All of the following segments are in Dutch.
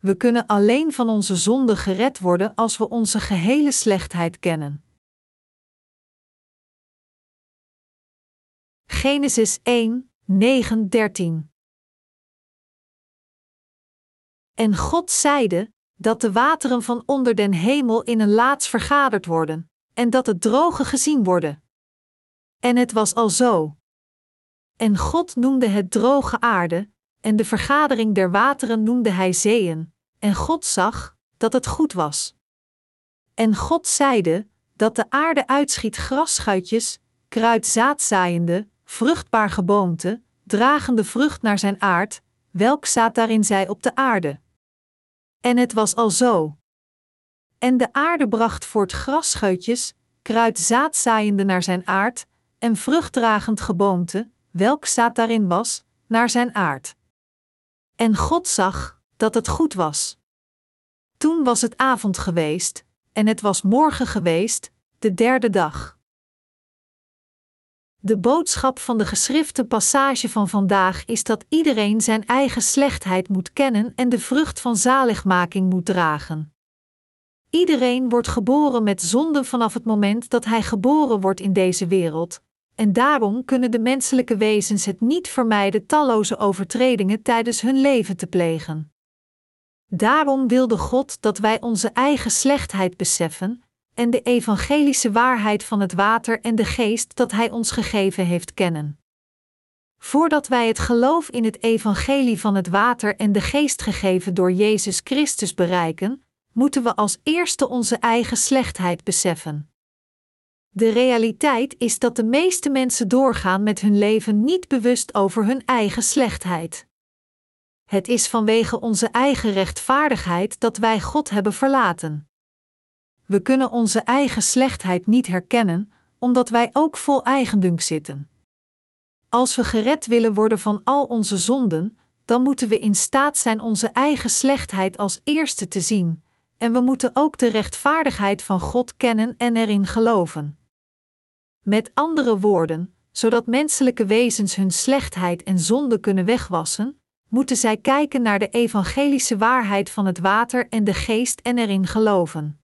We kunnen alleen van onze zonde gered worden als we onze gehele slechtheid kennen. Genesis 1, 9, 13 En God zeide, dat de wateren van onder den hemel in een laats vergaderd worden, en dat het droge gezien worden. En het was al zo. En God noemde het droge aarde, en de vergadering der wateren noemde hij zeeën, en God zag dat het goed was. En God zeide dat de aarde uitschiet grasschuitjes, kruid zaadzaaiende, vruchtbaar geboomte, dragende vrucht naar zijn aard, welk zaad daarin zij op de aarde. En het was al zo. En de aarde bracht voort grasscheutjes, kruid zaadzaaiende naar zijn aard, en vruchtdragend geboomte, welk zaad daarin was, naar zijn aard. En God zag dat het goed was. Toen was het avond geweest, en het was morgen geweest, de derde dag. De boodschap van de geschrifte passage van vandaag is dat iedereen zijn eigen slechtheid moet kennen en de vrucht van zaligmaking moet dragen. Iedereen wordt geboren met zonde vanaf het moment dat hij geboren wordt in deze wereld, en daarom kunnen de menselijke wezens het niet vermijden talloze overtredingen tijdens hun leven te plegen. Daarom wilde God dat wij onze eigen slechtheid beseffen en de evangelische waarheid van het water en de geest dat Hij ons gegeven heeft kennen. Voordat wij het geloof in het evangelie van het water en de geest gegeven door Jezus Christus bereiken, moeten we als eerste onze eigen slechtheid beseffen. De realiteit is dat de meeste mensen doorgaan met hun leven niet bewust over hun eigen slechtheid. Het is vanwege onze eigen rechtvaardigheid dat wij God hebben verlaten. We kunnen onze eigen slechtheid niet herkennen, omdat wij ook vol eigendunk zitten. Als we gered willen worden van al onze zonden, dan moeten we in staat zijn onze eigen slechtheid als eerste te zien, en we moeten ook de rechtvaardigheid van God kennen en erin geloven. Met andere woorden, zodat menselijke wezens hun slechtheid en zonde kunnen wegwassen, moeten zij kijken naar de evangelische waarheid van het water en de geest en erin geloven.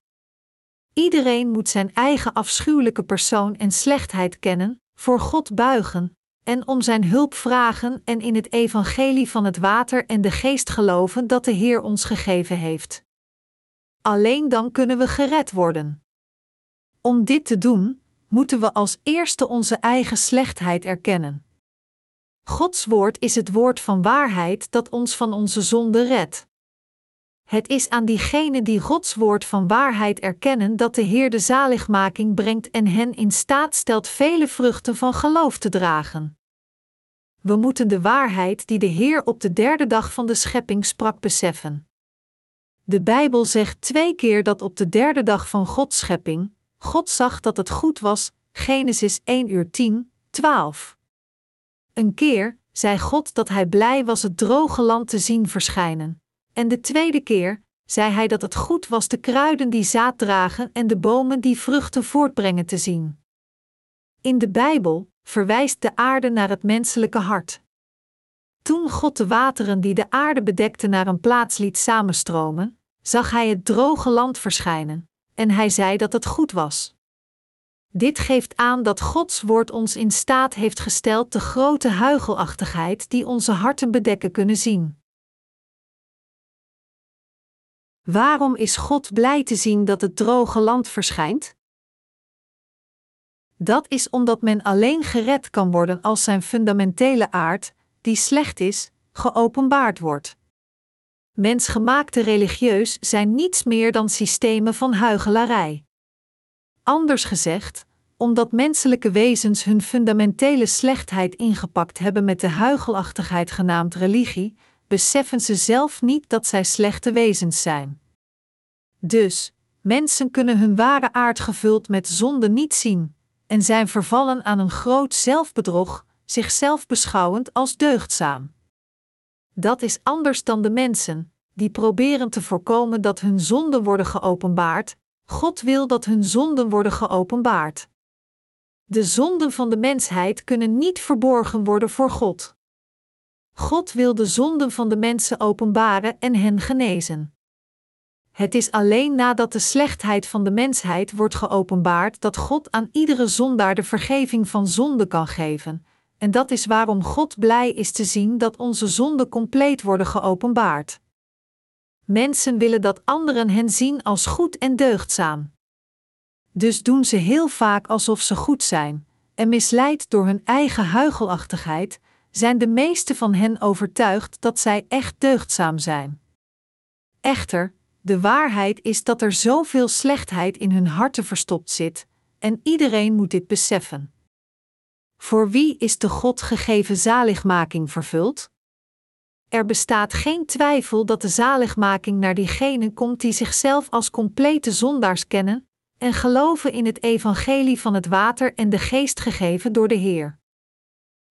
Iedereen moet zijn eigen afschuwelijke persoon en slechtheid kennen, voor God buigen, en om zijn hulp vragen en in het evangelie van het water en de geest geloven dat de Heer ons gegeven heeft. Alleen dan kunnen we gered worden. Om dit te doen, moeten we als eerste onze eigen slechtheid erkennen. Gods woord is het woord van waarheid dat ons van onze zonde redt. Het is aan diegenen die Gods woord van waarheid erkennen dat de Heer de zaligmaking brengt en hen in staat stelt vele vruchten van geloof te dragen. We moeten de waarheid die de Heer op de derde dag van de schepping sprak beseffen. De Bijbel zegt twee keer dat op de derde dag van Gods schepping, God zag dat het goed was, Genesis 1 uur 10, 12. Een keer zei God dat hij blij was het droge land te zien verschijnen. En de tweede keer zei hij dat het goed was de kruiden die zaad dragen en de bomen die vruchten voortbrengen te zien. In de Bijbel verwijst de aarde naar het menselijke hart. Toen God de wateren die de aarde bedekten naar een plaats liet samenstromen, zag hij het droge land verschijnen, en hij zei dat het goed was. Dit geeft aan dat Gods woord ons in staat heeft gesteld de grote huigelachtigheid die onze harten bedekken kunnen zien. Waarom is God blij te zien dat het droge land verschijnt? Dat is omdat men alleen gered kan worden als zijn fundamentele aard, die slecht is, geopenbaard wordt. Mensgemaakte religieus zijn niets meer dan systemen van huigelarij. Anders gezegd, omdat menselijke wezens hun fundamentele slechtheid ingepakt hebben met de huigelachtigheid genaamd religie, beseffen ze zelf niet dat zij slechte wezens zijn. Dus, mensen kunnen hun ware aard gevuld met zonde niet zien, en zijn vervallen aan een groot zelfbedrog, zichzelf beschouwend als deugdzaam. Dat is anders dan de mensen, die proberen te voorkomen dat hun zonden worden geopenbaard. God wil dat hun zonden worden geopenbaard. De zonden van de mensheid kunnen niet verborgen worden voor God. God wil de zonden van de mensen openbaren en hen genezen. Het is alleen nadat de slechtheid van de mensheid wordt geopenbaard dat God aan iedere zondaar de vergeving van zonde kan geven, en dat is waarom God blij is te zien dat onze zonden compleet worden geopenbaard. Mensen willen dat anderen hen zien als goed en deugdzaam. Dus doen ze heel vaak alsof ze goed zijn, en misleid door hun eigen huigelachtigheid, zijn de meeste van hen overtuigd dat zij echt deugdzaam zijn. Echter, de waarheid is dat er zoveel slechtheid in hun harten verstopt zit, en iedereen moet dit beseffen. Voor wie is de God gegeven zaligmaking vervuld? Er bestaat geen twijfel dat de zaligmaking naar diegenen komt die zichzelf als complete zondaars kennen en geloven in het evangelie van het water en de geest gegeven door de Heer.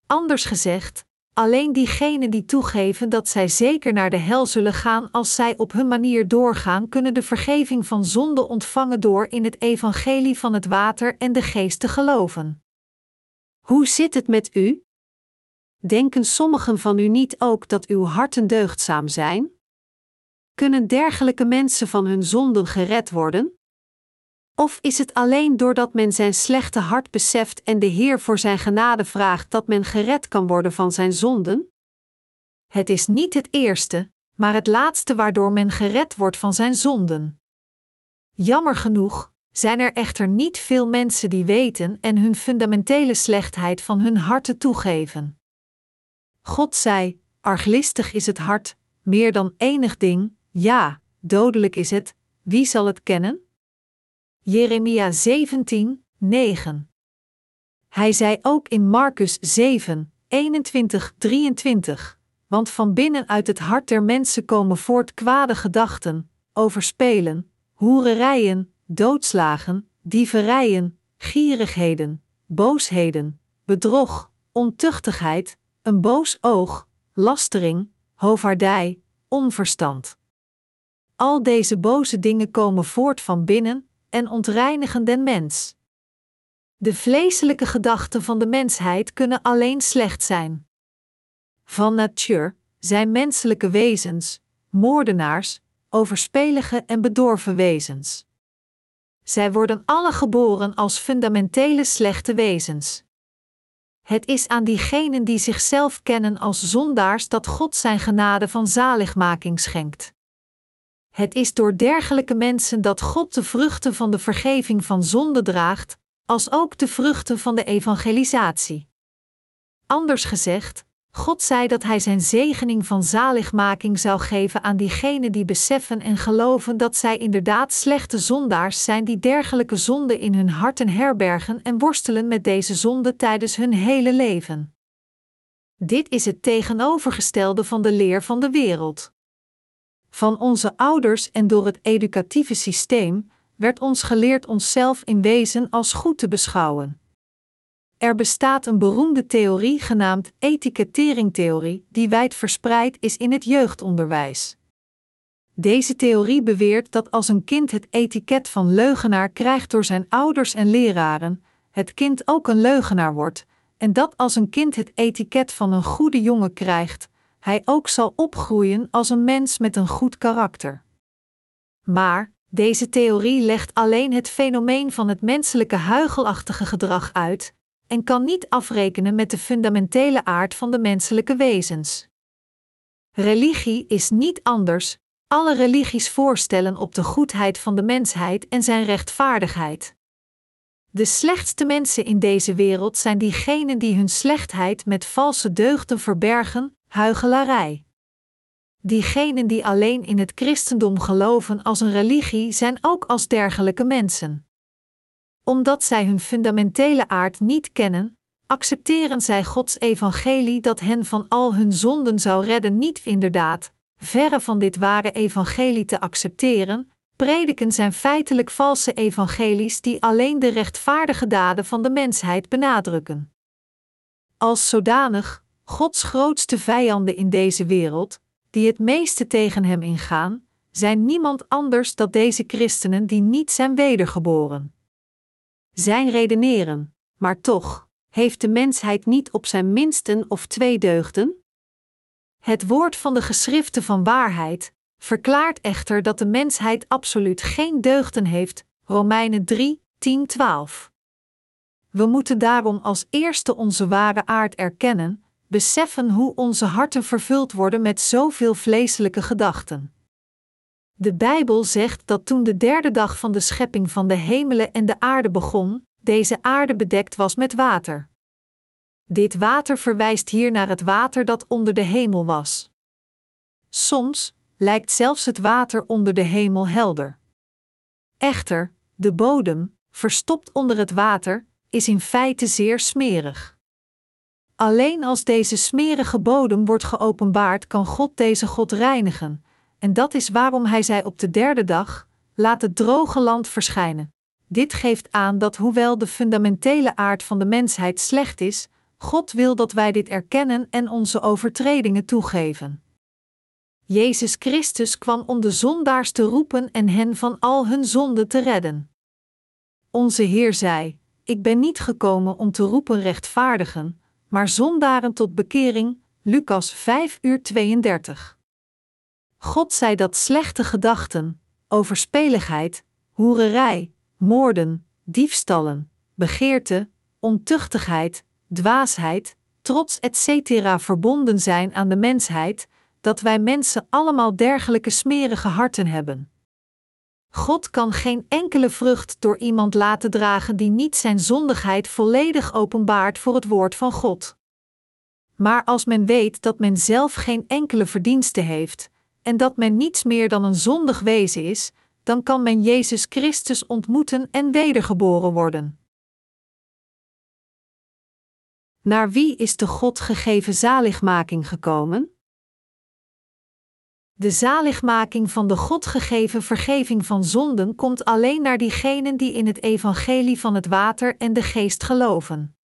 Anders gezegd, alleen diegenen die toegeven dat zij zeker naar de hel zullen gaan als zij op hun manier doorgaan, kunnen de vergeving van zonde ontvangen door in het evangelie van het water en de geest te geloven. Hoe zit het met u? Denken sommigen van u niet ook dat uw harten deugdzaam zijn? Kunnen dergelijke mensen van hun zonden gered worden? Of is het alleen doordat men zijn slechte hart beseft en de Heer voor zijn genade vraagt dat men gered kan worden van zijn zonden? Het is niet het eerste, maar het laatste waardoor men gered wordt van zijn zonden. Jammer genoeg zijn er echter niet veel mensen die weten en hun fundamentele slechtheid van hun harten toegeven. God zei: Arglistig is het hart, meer dan enig ding, ja, dodelijk is het, wie zal het kennen? Jeremia 17, 9. Hij zei ook in Marcus 7, 21, 23: Want van binnen uit het hart der mensen komen voort kwade gedachten, overspelen, hoererijen, doodslagen, dieverijen, gierigheden, boosheden, bedrog, ontuchtigheid, een boos oog, lastering, hovaardij, onverstand. Al deze boze dingen komen voort van binnen en ontreinigen den mens. De vleeselijke gedachten van de mensheid kunnen alleen slecht zijn. Van natuur zijn menselijke wezens, moordenaars, overspelige en bedorven wezens. Zij worden alle geboren als fundamentele slechte wezens. Het is aan diegenen die zichzelf kennen als zondaars dat God zijn genade van zaligmaking schenkt. Het is door dergelijke mensen dat God de vruchten van de vergeving van zonde draagt, als ook de vruchten van de evangelisatie. Anders gezegd, God zei dat Hij zijn zegening van zaligmaking zou geven aan diegenen die beseffen en geloven dat zij inderdaad slechte zondaars zijn die dergelijke zonde in hun harten herbergen en worstelen met deze zonde tijdens hun hele leven. Dit is het tegenovergestelde van de leer van de wereld. Van onze ouders en door het educatieve systeem werd ons geleerd onszelf in wezen als goed te beschouwen. Er bestaat een beroemde theorie genaamd etiketteringtheorie, die wijd verspreid is in het jeugdonderwijs. Deze theorie beweert dat als een kind het etiket van leugenaar krijgt door zijn ouders en leraren, het kind ook een leugenaar wordt, en dat als een kind het etiket van een goede jongen krijgt, hij ook zal opgroeien als een mens met een goed karakter. Maar deze theorie legt alleen het fenomeen van het menselijke huigelachtige gedrag uit en kan niet afrekenen met de fundamentele aard van de menselijke wezens. Religie is niet anders. Alle religies voorstellen op de goedheid van de mensheid en zijn rechtvaardigheid. De slechtste mensen in deze wereld zijn diegenen die hun slechtheid met valse deugden verbergen, huigelarij. Diegenen die alleen in het christendom geloven als een religie zijn ook als dergelijke mensen. Omdat zij hun fundamentele aard niet kennen, accepteren zij Gods evangelie dat hen van al hun zonden zou redden niet inderdaad, verre van dit ware evangelie te accepteren, prediken zijn feitelijk valse evangelies die alleen de rechtvaardige daden van de mensheid benadrukken. Als zodanig Gods grootste vijanden in deze wereld, die het meeste tegen hem ingaan, zijn niemand anders dan deze christenen die niet zijn wedergeboren. Zijn redeneren, maar toch, heeft de mensheid niet op zijn minsten of twee deugden? Het woord van de geschriften van waarheid verklaart echter dat de mensheid absoluut geen deugden heeft. Romeinen 3, 10, 12. We moeten daarom als eerste onze ware aard erkennen, beseffen hoe onze harten vervuld worden met zoveel vleeselijke gedachten. De Bijbel zegt dat toen de derde dag van de schepping van de hemelen en de aarde begon, deze aarde bedekt was met water. Dit water verwijst hier naar het water dat onder de hemel was. Soms lijkt zelfs het water onder de hemel helder. Echter, de bodem, verstopt onder het water, is in feite zeer smerig. Alleen als deze smerige bodem wordt geopenbaard, kan God deze God reinigen, en dat is waarom hij zei op de derde dag: laat het droge land verschijnen. Dit geeft aan dat hoewel de fundamentele aard van de mensheid slecht is, God wil dat wij dit erkennen en onze overtredingen toegeven. Jezus Christus kwam om de zondaars te roepen en hen van al hun zonden te redden. Onze Heer zei: Ik ben niet gekomen om te roepen rechtvaardigen, maar zondaren tot bekering. Lucas 5 uur 32. God zei dat slechte gedachten, overspeligheid, hoererij, moorden, diefstallen, begeerte, ontuchtigheid, dwaasheid, trots etc. verbonden zijn aan de mensheid, dat wij mensen allemaal dergelijke smerige harten hebben. God kan geen enkele vrucht door iemand laten dragen die niet zijn zondigheid volledig openbaart voor het woord van God. Maar als men weet dat men zelf geen enkele verdienste heeft, en dat men niets meer dan een zondig wezen is, dan kan men Jezus Christus ontmoeten en wedergeboren worden. Naar wie is de God gegeven zaligmaking gekomen? De zaligmaking van de God gegeven vergeving van zonden komt alleen naar diegenen die in het evangelie van het water en de geest geloven.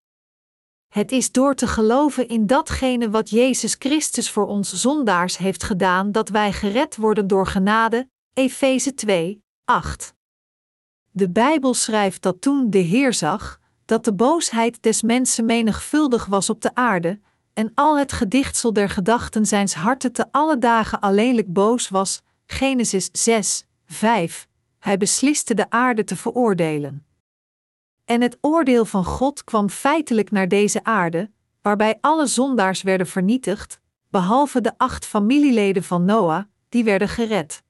Het is door te geloven in datgene wat Jezus Christus voor ons zondaars heeft gedaan dat wij gered worden door genade. Efeze 2, 8. De Bijbel schrijft dat toen de Heer zag dat de boosheid des mensen menigvuldig was op de aarde, en al het gedichtsel der gedachten zijns harten te alle dagen alleenlijk boos was. Genesis 6, 5. Hij besliste de aarde te veroordelen. En het oordeel van God kwam feitelijk naar deze aarde, waarbij alle zondaars werden vernietigd, behalve de acht familieleden van Noah, die werden gered.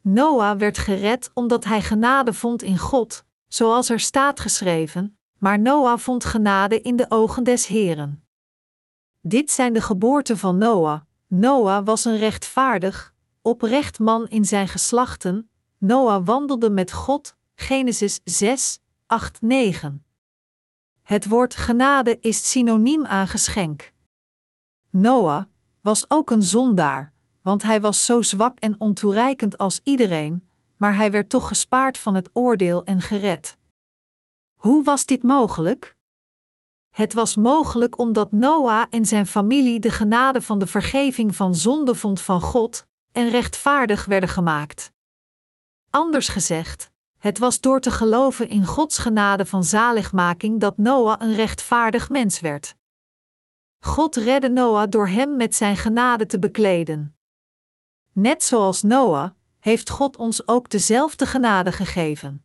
Noah werd gered omdat hij genade vond in God, zoals er staat geschreven, maar Noah vond genade in de ogen des Heren. Dit zijn de geboorten van Noah. Noah was een rechtvaardig, oprecht man in zijn geslachten. Noah wandelde met God. Genesis 6, 8, 9. Het woord genade is synoniem aan geschenk. Noah was ook een zondaar, want hij was zo zwak en ontoereikend als iedereen, maar hij werd toch gespaard van het oordeel en gered. Hoe was dit mogelijk? Het was mogelijk omdat Noah en zijn familie de genade van de vergeving van zonde vond van God en rechtvaardig werden gemaakt. Anders gezegd, het was door te geloven in Gods genade van zaligmaking dat Noah een rechtvaardig mens werd. God redde Noah door hem met zijn genade te bekleden. Net zoals Noah heeft God ons ook dezelfde genade gegeven.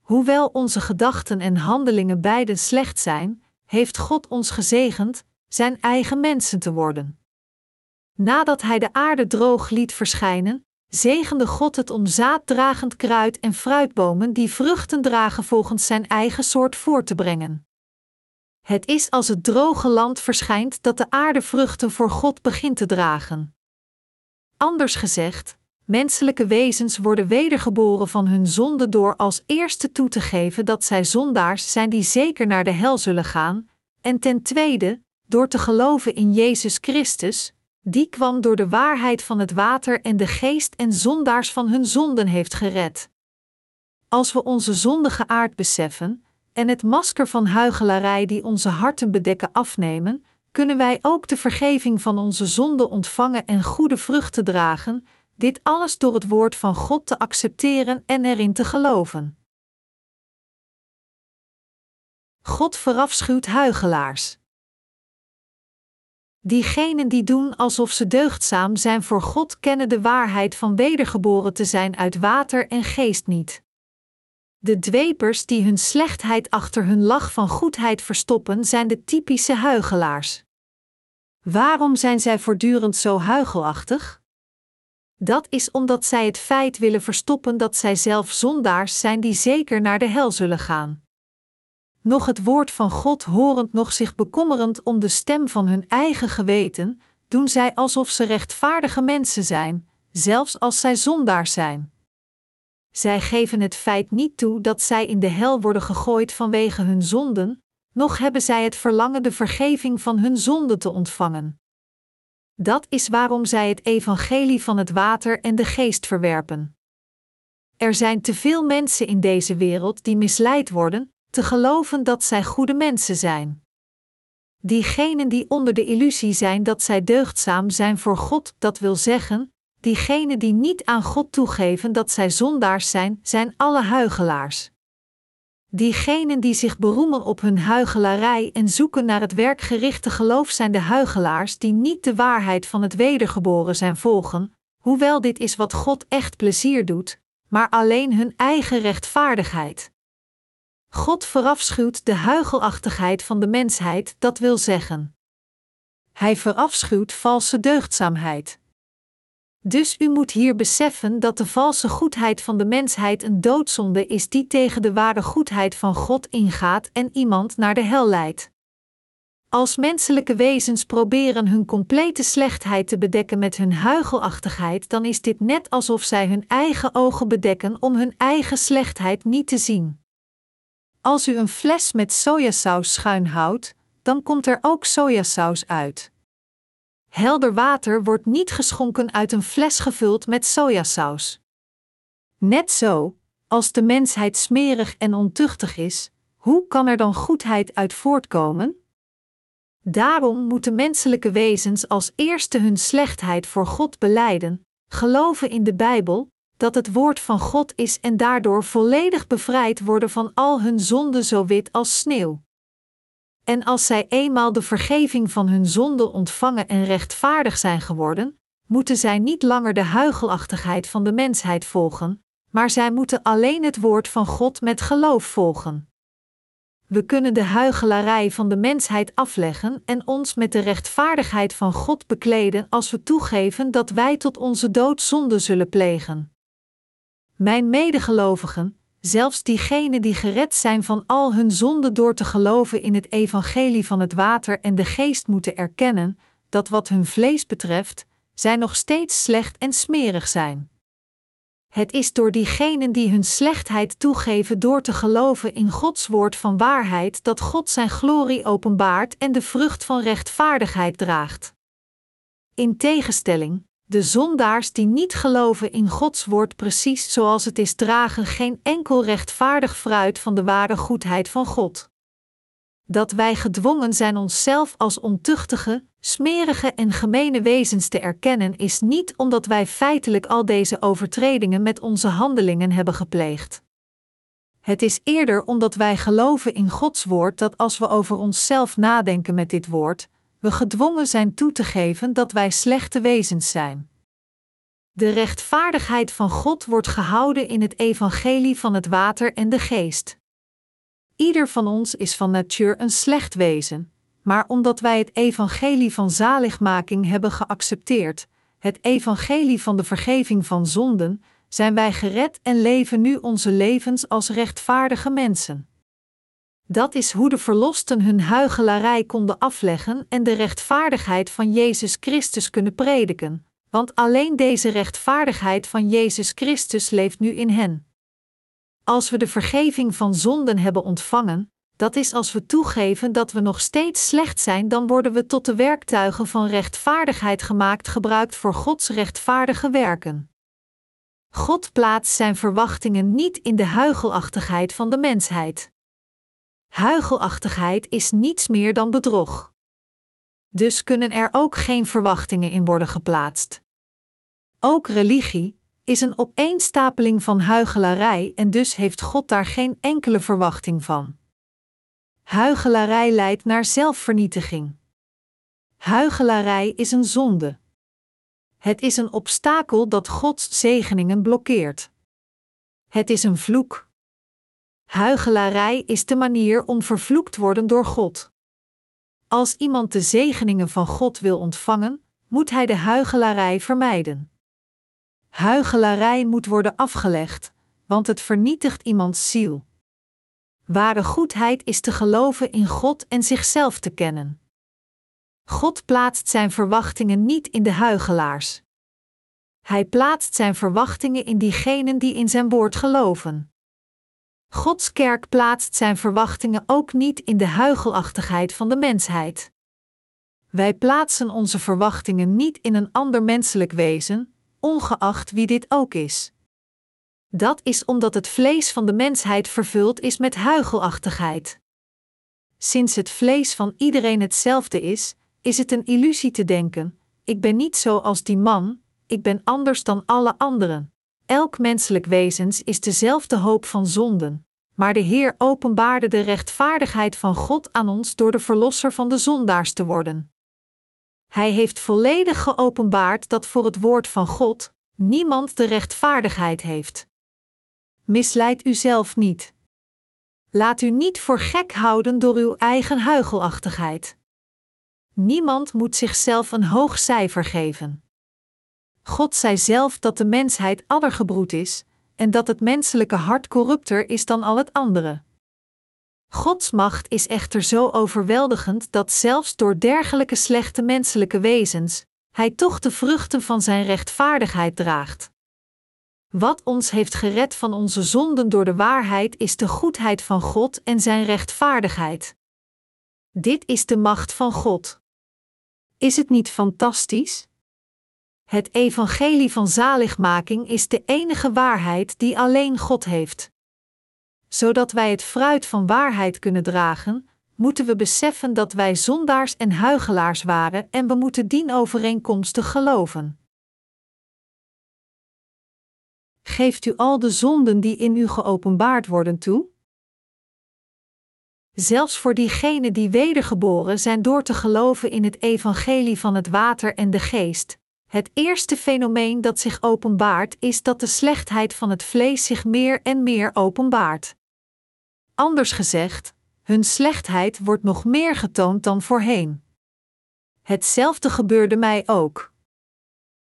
Hoewel onze gedachten en handelingen beiden slecht zijn, heeft God ons gezegend zijn eigen mensen te worden. Nadat hij de aarde droog liet verschijnen, zegende God het om zaaddragend kruid en fruitbomen die vruchten dragen volgens zijn eigen soort voor te brengen. Het is als het droge land verschijnt dat de aarde vruchten voor God begint te dragen. Anders gezegd, menselijke wezens worden wedergeboren van hun zonde door als eerste toe te geven dat zij zondaars zijn die zeker naar de hel zullen gaan, en ten tweede, door te geloven in Jezus Christus, die kwam door de waarheid van het water en de geest en zondaars van hun zonden heeft gered. Als we onze zondige aard beseffen en het masker van huichelarij die onze harten bedekken afnemen, kunnen wij ook de vergeving van onze zonden ontvangen en goede vruchten dragen, dit alles door het woord van God te accepteren en erin te geloven. God verafschuwt huigelaars. Diegenen die doen alsof ze deugdzaam zijn voor God kennen de waarheid van wedergeboren te zijn uit water en geest niet. De dwepers die hun slechtheid achter hun lach van goedheid verstoppen zijn de typische huigelaars. Waarom zijn zij voortdurend zo huigelachtig? Dat is omdat zij het feit willen verstoppen dat zij zelf zondaars zijn die zeker naar de hel zullen gaan. Nog het woord van God horend, nog zich bekommerend om de stem van hun eigen geweten, doen zij alsof ze rechtvaardige mensen zijn, zelfs als zij zondaars zijn. Zij geven het feit niet toe dat zij in de hel worden gegooid vanwege hun zonden, noch hebben zij het verlangen de vergeving van hun zonden te ontvangen. Dat is waarom zij het evangelie van het water en de geest verwerpen. Er zijn te veel mensen in deze wereld die misleid worden, te geloven dat zij goede mensen zijn. Diegenen die onder de illusie zijn dat zij deugdzaam zijn voor God, dat wil zeggen, diegenen die niet aan God toegeven dat zij zondaars zijn, zijn alle huigelaars. Diegenen die zich beroemen op hun huigelarij en zoeken naar het werkgerichte geloof zijn de huigelaars die niet de waarheid van het wedergeboren zijn volgen, hoewel dit is wat God echt plezier doet, maar alleen hun eigen rechtvaardigheid. God verafschuwt de huigelachtigheid van de mensheid, dat wil zeggen. Hij verafschuwt valse deugdzaamheid. Dus u moet hier beseffen dat de valse goedheid van de mensheid een doodzonde is die tegen de ware goedheid van God ingaat en iemand naar de hel leidt. Als menselijke wezens proberen hun complete slechtheid te bedekken met hun huigelachtigheid, dan is dit net alsof zij hun eigen ogen bedekken om hun eigen slechtheid niet te zien. Als u een fles met sojasaus schuin houdt, dan komt er ook sojasaus uit. Helder water wordt niet geschonken uit een fles gevuld met sojasaus. Net zo, als de mensheid smerig en ontuchtig is, hoe kan er dan goedheid uit voortkomen? Daarom moeten menselijke wezens als eerste hun slechtheid voor God beleiden, geloven in de Bijbel, dat het woord van God is en daardoor volledig bevrijd worden van al hun zonden zo wit als sneeuw. En als zij eenmaal de vergeving van hun zonden ontvangen en rechtvaardig zijn geworden, moeten zij niet langer de huigelachtigheid van de mensheid volgen, maar zij moeten alleen het woord van God met geloof volgen. We kunnen de huigelarij van de mensheid afleggen en ons met de rechtvaardigheid van God bekleden als we toegeven dat wij tot onze dood zonde zullen plegen. Mijn medegelovigen, zelfs diegenen die gered zijn van al hun zonden door te geloven in het evangelie van het water en de geest moeten erkennen dat wat hun vlees betreft, zij nog steeds slecht en smerig zijn. Het is door diegenen die hun slechtheid toegeven door te geloven in Gods woord van waarheid dat God zijn glorie openbaart en de vrucht van rechtvaardigheid draagt. In tegenstelling, de zondaars die niet geloven in Gods woord precies zoals het is, dragen geen enkel rechtvaardig fruit van de ware goedheid van God. Dat wij gedwongen zijn onszelf als ontuchtige, smerige en gemene wezens te erkennen, is niet omdat wij feitelijk al deze overtredingen met onze handelingen hebben gepleegd. Het is eerder omdat wij geloven in Gods woord dat als we over onszelf nadenken met dit woord, we gedwongen zijn toe te geven dat wij slechte wezens zijn. De rechtvaardigheid van God wordt gehouden in het evangelie van het water en de geest. Ieder van ons is van natuur een slecht wezen, maar omdat wij het evangelie van zaligmaking hebben geaccepteerd, het evangelie van de vergeving van zonden, zijn wij gered en leven nu onze levens als rechtvaardige mensen. Dat is hoe de verlosten hun huigelarij konden afleggen en de rechtvaardigheid van Jezus Christus kunnen prediken, want alleen deze rechtvaardigheid van Jezus Christus leeft nu in hen. Als we de vergeving van zonden hebben ontvangen, dat is als we toegeven dat we nog steeds slecht zijn, dan worden we tot de werktuigen van rechtvaardigheid gemaakt, gebruikt voor Gods rechtvaardige werken. God plaatst zijn verwachtingen niet in de huigelachtigheid van de mensheid. Huigelachtigheid is niets meer dan bedrog. Dus kunnen er ook geen verwachtingen in worden geplaatst. Ook religie is een opeenstapeling van huigelarij en dus heeft God daar geen enkele verwachting van. Huigelarij leidt naar zelfvernietiging. Huigelarij is een zonde. Het is een obstakel dat Gods zegeningen blokkeert. Het is een vloek. Huigelarij is de manier om vervloekt worden door God. Als iemand de zegeningen van God wil ontvangen, moet hij de huigelarij vermijden. Huigelarij moet worden afgelegd, want het vernietigt iemands ziel. Ware goedheid is te geloven in God en zichzelf te kennen. God plaatst zijn verwachtingen niet in de huigelaars. Hij plaatst zijn verwachtingen in diegenen die in zijn woord geloven. Gods kerk plaatst zijn verwachtingen ook niet in de huigelachtigheid van de mensheid. Wij plaatsen onze verwachtingen niet in een ander menselijk wezen, ongeacht wie dit ook is. Dat is omdat het vlees van de mensheid vervuld is met huigelachtigheid. Sinds het vlees van iedereen hetzelfde is, is het een illusie te denken: ik ben niet zo als die man, ik ben anders dan alle anderen. Elk menselijk wezens is dezelfde hoop van zonden, maar de Heer openbaarde de rechtvaardigheid van God aan ons door de verlosser van de zondaars te worden. Hij heeft volledig geopenbaard dat voor het woord van God niemand de rechtvaardigheid heeft. Misleid u zelf niet. Laat u niet voor gek houden door uw eigen huigelachtigheid. Niemand moet zichzelf een hoog cijfer geven. God zei zelf dat de mensheid addergebroed is en dat het menselijke hart corrupter is dan al het andere. Gods macht is echter zo overweldigend dat zelfs door dergelijke slechte menselijke wezens hij toch de vruchten van zijn rechtvaardigheid draagt. Wat ons heeft gered van onze zonden door de waarheid is de goedheid van God en zijn rechtvaardigheid. Dit is de macht van God. Is het niet fantastisch? Het evangelie van zaligmaking is de enige waarheid die alleen God heeft. Zodat wij het fruit van waarheid kunnen dragen, moeten we beseffen dat wij zondaars en huigelaars waren en we moeten dienovereenkomstig geloven. Geeft u al de zonden die in u geopenbaard worden toe? Zelfs voor diegenen die wedergeboren zijn door te geloven in het evangelie van het water en de geest. Het eerste fenomeen dat zich openbaart is dat de slechtheid van het vlees zich meer en meer openbaart. Anders gezegd, hun slechtheid wordt nog meer getoond dan voorheen. Hetzelfde gebeurde mij ook.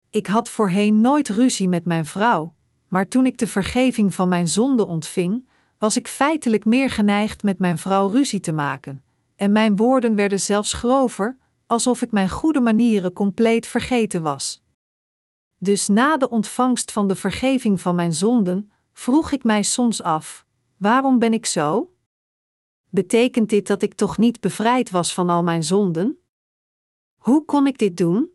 Ik had voorheen nooit ruzie met mijn vrouw, maar toen ik de vergeving van mijn zonde ontving, was ik feitelijk meer geneigd met mijn vrouw ruzie te maken, en mijn woorden werden zelfs grover, alsof ik mijn goede manieren compleet vergeten was. Dus na de ontvangst van de vergeving van mijn zonden, vroeg ik mij soms af: waarom ben ik zo? Betekent dit dat ik toch niet bevrijd was van al mijn zonden? Hoe kon ik dit doen?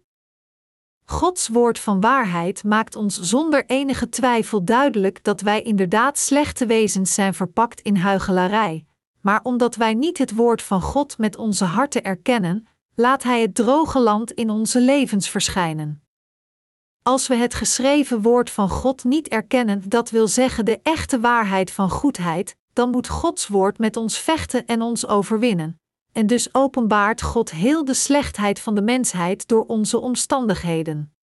Gods woord van waarheid maakt ons zonder enige twijfel duidelijk dat wij inderdaad slechte wezens zijn verpakt in huigelarij, maar omdat wij niet het woord van God met onze harten erkennen, laat Hij het droge land in onze levens verschijnen. Als we het geschreven woord van God niet erkennen, dat wil zeggen de echte waarheid van goedheid, dan moet Gods woord met ons vechten en ons overwinnen. En dus openbaart God heel de slechtheid van de mensheid door onze omstandigheden.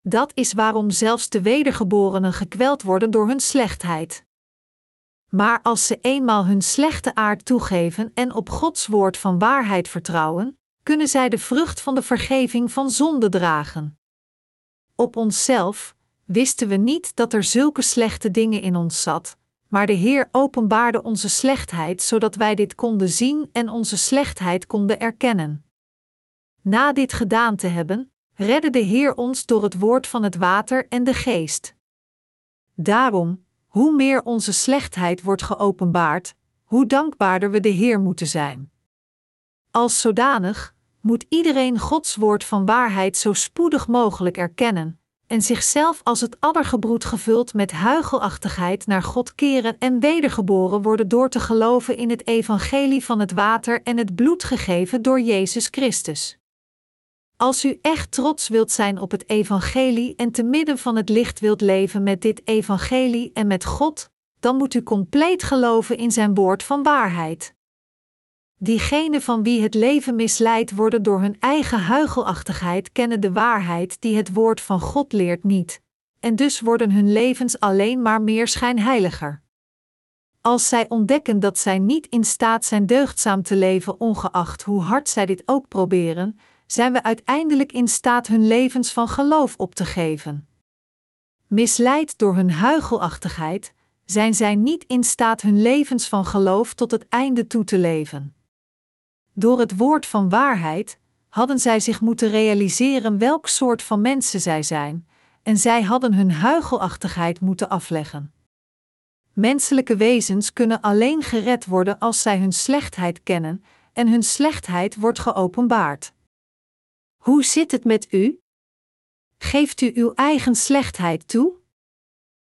Dat is waarom zelfs de wedergeborenen gekweld worden door hun slechtheid. Maar als ze eenmaal hun slechte aard toegeven en op Gods woord van waarheid vertrouwen, kunnen zij de vrucht van de vergeving van zonde dragen. Op onszelf wisten we niet dat er zulke slechte dingen in ons zat, maar de Heer openbaarde onze slechtheid zodat wij dit konden zien en onze slechtheid konden erkennen. Na dit gedaan te hebben, redde de Heer ons door het woord van het water en de geest. Daarom, hoe meer onze slechtheid wordt geopenbaard, hoe dankbaarder we de Heer moeten zijn. Als zodanig moet iedereen Gods woord van waarheid zo spoedig mogelijk erkennen en zichzelf als het addergebroed gevuld met huigelachtigheid naar God keren en wedergeboren worden door te geloven in het evangelie van het water en het bloed gegeven door Jezus Christus. Als u echt trots wilt zijn op het evangelie en te midden van het licht wilt leven met dit evangelie en met God, dan moet u compleet geloven in zijn woord van waarheid. Diegenen van wie het leven misleid worden door hun eigen huichelachtigheid kennen de waarheid die het woord van God leert niet, en dus worden hun levens alleen maar meer schijnheiliger. Als zij ontdekken dat zij niet in staat zijn deugdzaam te leven, ongeacht hoe hard zij dit ook proberen, zijn we uiteindelijk in staat hun levens van geloof op te geven. Misleid door hun huichelachtigheid, zijn zij niet in staat hun levens van geloof tot het einde toe te leven. Door het woord van waarheid hadden zij zich moeten realiseren welk soort van mensen zij zijn, en zij hadden hun huichelachtigheid moeten afleggen. Menselijke wezens kunnen alleen gered worden als zij hun slechtheid kennen, en hun slechtheid wordt geopenbaard. Hoe zit het met u? Geeft u uw eigen slechtheid toe?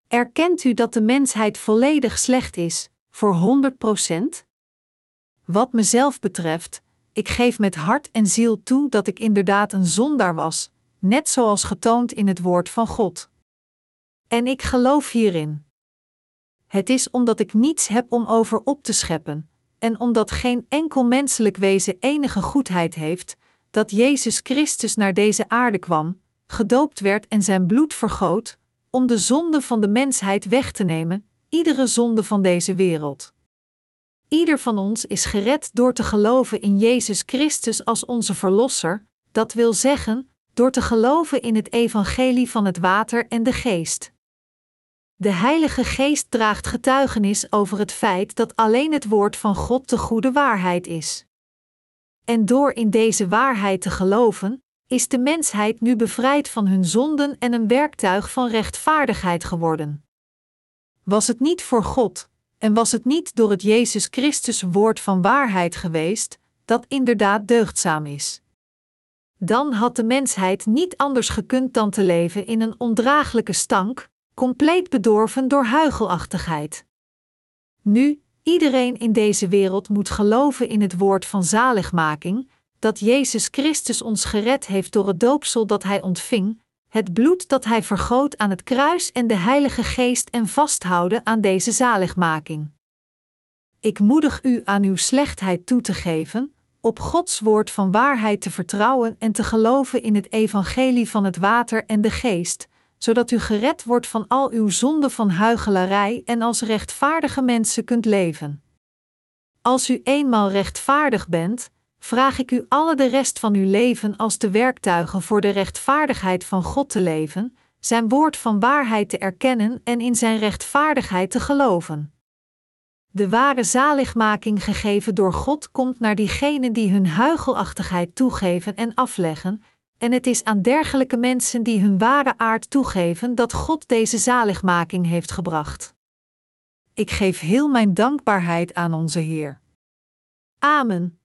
Erkent u dat de mensheid volledig slecht is, voor 100%? Wat mezelf betreft, ik geef met hart en ziel toe dat ik inderdaad een zondaar was, net zoals getoond in het woord van God. En ik geloof hierin. Het is omdat ik niets heb om over op te scheppen, en omdat geen enkel menselijk wezen enige goedheid heeft, dat Jezus Christus naar deze aarde kwam, gedoopt werd en zijn bloed vergoot, om de zonde van de mensheid weg te nemen, iedere zonde van deze wereld. Ieder van ons is gered door te geloven in Jezus Christus als onze Verlosser, dat wil zeggen, door te geloven in het evangelie van het water en de geest. De Heilige Geest draagt getuigenis over het feit dat alleen het woord van God de goede waarheid is. En door in deze waarheid te geloven, is de mensheid nu bevrijd van hun zonden en een werktuig van rechtvaardigheid geworden. Was het niet voor God, en was het niet door het Jezus Christus woord van waarheid geweest, dat inderdaad deugdzaam is? Dan had de mensheid niet anders gekund dan te leven in een ondraaglijke stank, compleet bedorven door huigelachtigheid. Nu, iedereen in deze wereld moet geloven in het woord van zaligmaking, dat Jezus Christus ons gered heeft door het doopsel dat Hij ontving, het bloed dat Hij vergoot aan het kruis en de Heilige Geest en vasthouden aan deze zaligmaking. Ik moedig u aan uw slechtheid toe te geven, op Gods woord van waarheid te vertrouwen en te geloven in het evangelie van het water en de geest, zodat u gered wordt van al uw zonden van huichelarij en als rechtvaardige mensen kunt leven. Als u eenmaal rechtvaardig bent, vraag ik u alle de rest van uw leven als de werktuigen voor de rechtvaardigheid van God te leven, Zijn woord van waarheid te erkennen en in Zijn rechtvaardigheid te geloven. De ware zaligmaking gegeven door God komt naar diegenen die hun huigelachtigheid toegeven en afleggen, en het is aan dergelijke mensen die hun ware aard toegeven dat God deze zaligmaking heeft gebracht. Ik geef heel mijn dankbaarheid aan onze Heer. Amen.